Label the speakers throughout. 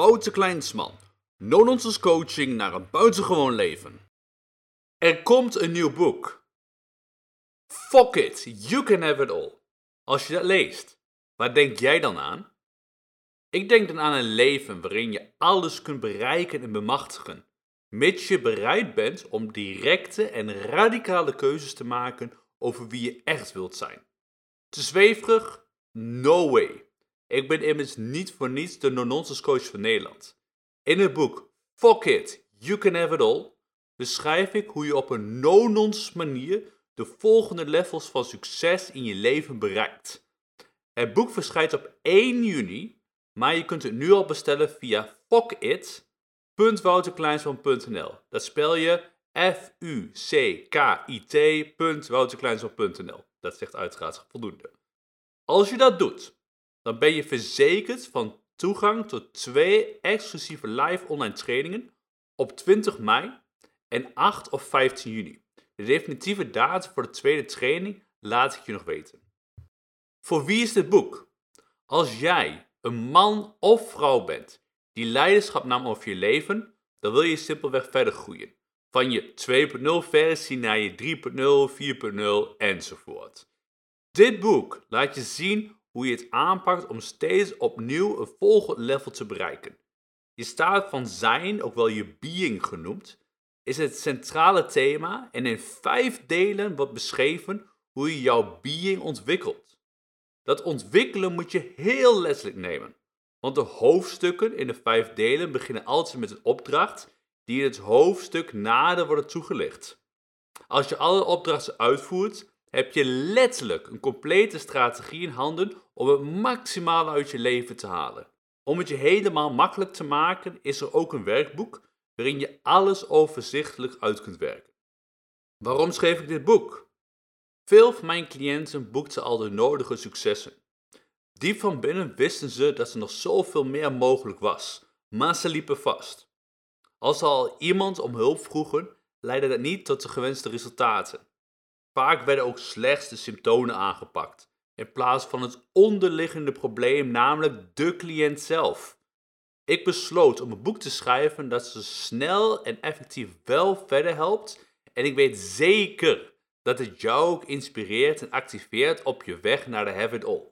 Speaker 1: Wouter Kleinsman. No-nonsense coaching naar een buitengewoon leven. Er komt een nieuw boek. Fuck it, you can have it all. Als je dat leest, waar denk jij dan aan? Ik denk dan aan een leven waarin je alles kunt bereiken en bemachtigen, mits je bereid bent om directe en radicale keuzes te maken over wie je echt wilt zijn. Te zweverig? No way. Ik ben immers niet voor niets de no-nonsense coach van Nederland. In het boek Fuck It, You Can Have It All beschrijf ik hoe je op een no-nonsense manier de volgende levels van succes in je leven bereikt. Het boek verschijnt op 1 juni, maar je kunt het nu al bestellen via fuckit.wouterkleinsman.nl. Dat spel je F-U-C-K-I-T.wouterkleinsman.nl. Dat zegt uiteraard voldoende. Als je dat doet, dan ben je verzekerd van toegang tot twee exclusieve live online trainingen op 20 mei en 8 of 15 juni. De definitieve datum voor de tweede training laat ik je nog weten. Voor wie is dit boek? Als jij een man of vrouw bent die leiderschap nam over je leven, dan wil je simpelweg verder groeien. Van je 2.0 versie naar je 3.0, 4.0 enzovoort. Dit boek laat je zien hoe je het aanpakt om steeds opnieuw een volgend level te bereiken. Je staat van zijn, ook wel je being genoemd, is het centrale thema en in vijf delen wordt beschreven hoe je jouw being ontwikkelt. Dat ontwikkelen moet je heel letterlijk nemen, want de hoofdstukken in de vijf delen beginnen altijd met een opdracht die in het hoofdstuk nader worden toegelicht. Als je alle opdrachten uitvoert, heb je letterlijk een complete strategie in handen om het maximale uit je leven te halen. Om het je helemaal makkelijk te maken is er ook een werkboek waarin je alles overzichtelijk uit kunt werken. Waarom schreef ik dit boek? Veel van mijn cliënten boekten al de nodige successen. Diep van binnen wisten ze dat er nog zoveel meer mogelijk was, maar ze liepen vast. Als ze al iemand om hulp vroegen, leidde dat niet tot de gewenste resultaten. Vaak werden ook slechts de symptomen aangepakt, in plaats van het onderliggende probleem, namelijk de cliënt zelf. Ik besloot om een boek te schrijven dat ze snel en effectief wel verder helpt. En ik weet zeker dat het jou ook inspireert en activeert op je weg naar de Have It All.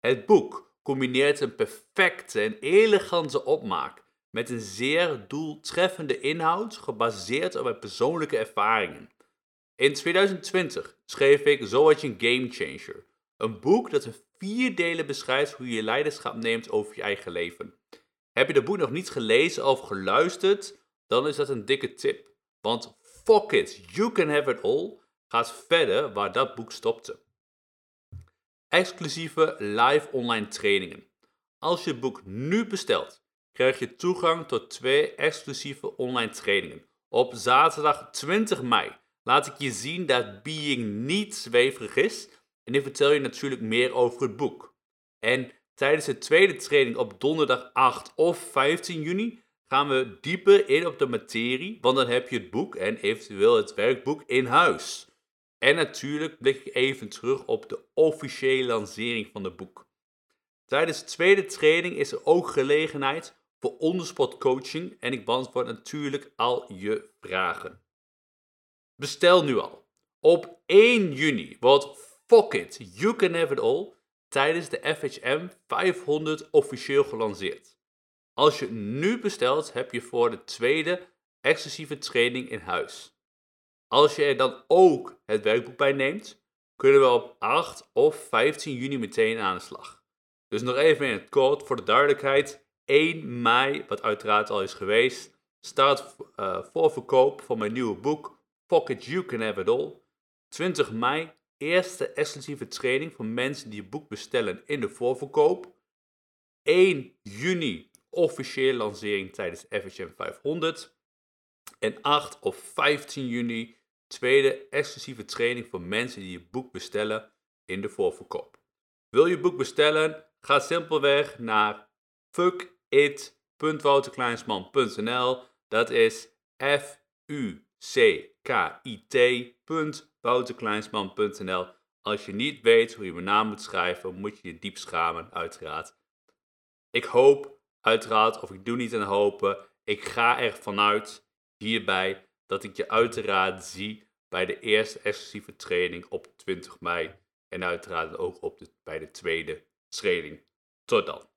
Speaker 1: Het boek combineert een perfecte en elegante opmaak met een zeer doeltreffende inhoud gebaseerd op mijn persoonlijke ervaringen. In 2020 schreef ik Zo word je een game changer. Een boek dat in vier delen beschrijft hoe je leiderschap neemt over je eigen leven. Heb je dat boek nog niet gelezen of geluisterd, dan is dat een dikke tip. Want fuck it, you can have it all gaat verder waar dat boek stopte. Exclusieve live online trainingen. Als je het boek nu bestelt, krijg je toegang tot twee exclusieve online trainingen. Op zaterdag 20 mei laat ik je zien dat being niet zweverig is en ik vertel je natuurlijk meer over het boek. En tijdens de tweede training op donderdag 8 of 15 juni gaan we dieper in op de materie, want dan heb je het boek en eventueel het werkboek in huis. En natuurlijk blik ik even terug op de officiële lancering van het boek. Tijdens de tweede training is er ook gelegenheid voor onderspot coaching en ik beantwoord natuurlijk al je vragen. Bestel nu al. Op 1 juni wordt Fuck It, You Can Have It All tijdens de FHM 500 officieel gelanceerd. Als je nu bestelt, heb je voor de tweede exclusieve training in huis. Als je er dan ook het werkboek bij neemt, kunnen we op 8 of 15 juni meteen aan de slag. Dus nog even in het kort voor de duidelijkheid. 1 mei, wat uiteraard al is geweest, staat uh, voor verkoop van mijn nieuwe boek Pocket You Can Have It All. 20 mei, eerste exclusieve training voor mensen die je boek bestellen in de voorverkoop. 1 juni, officiële lancering tijdens FHM 500. En 8 of 15 juni, tweede exclusieve training voor mensen die je boek bestellen in de voorverkoop. Wil je boek bestellen? Ga simpelweg naar fuckit.wouterkleinsman.nl. Dat is F U ckit.wouterkleinsman.nl. Als je niet weet hoe je mijn naam moet schrijven, moet je je diep schamen, uiteraard. Ik hoop uiteraard, of ik doe niet aan hopen. Ik ga er vanuit hierbij dat ik je uiteraard zie bij de eerste exclusieve training op 20 mei. En uiteraard ook op de, bij de tweede training. Tot dan.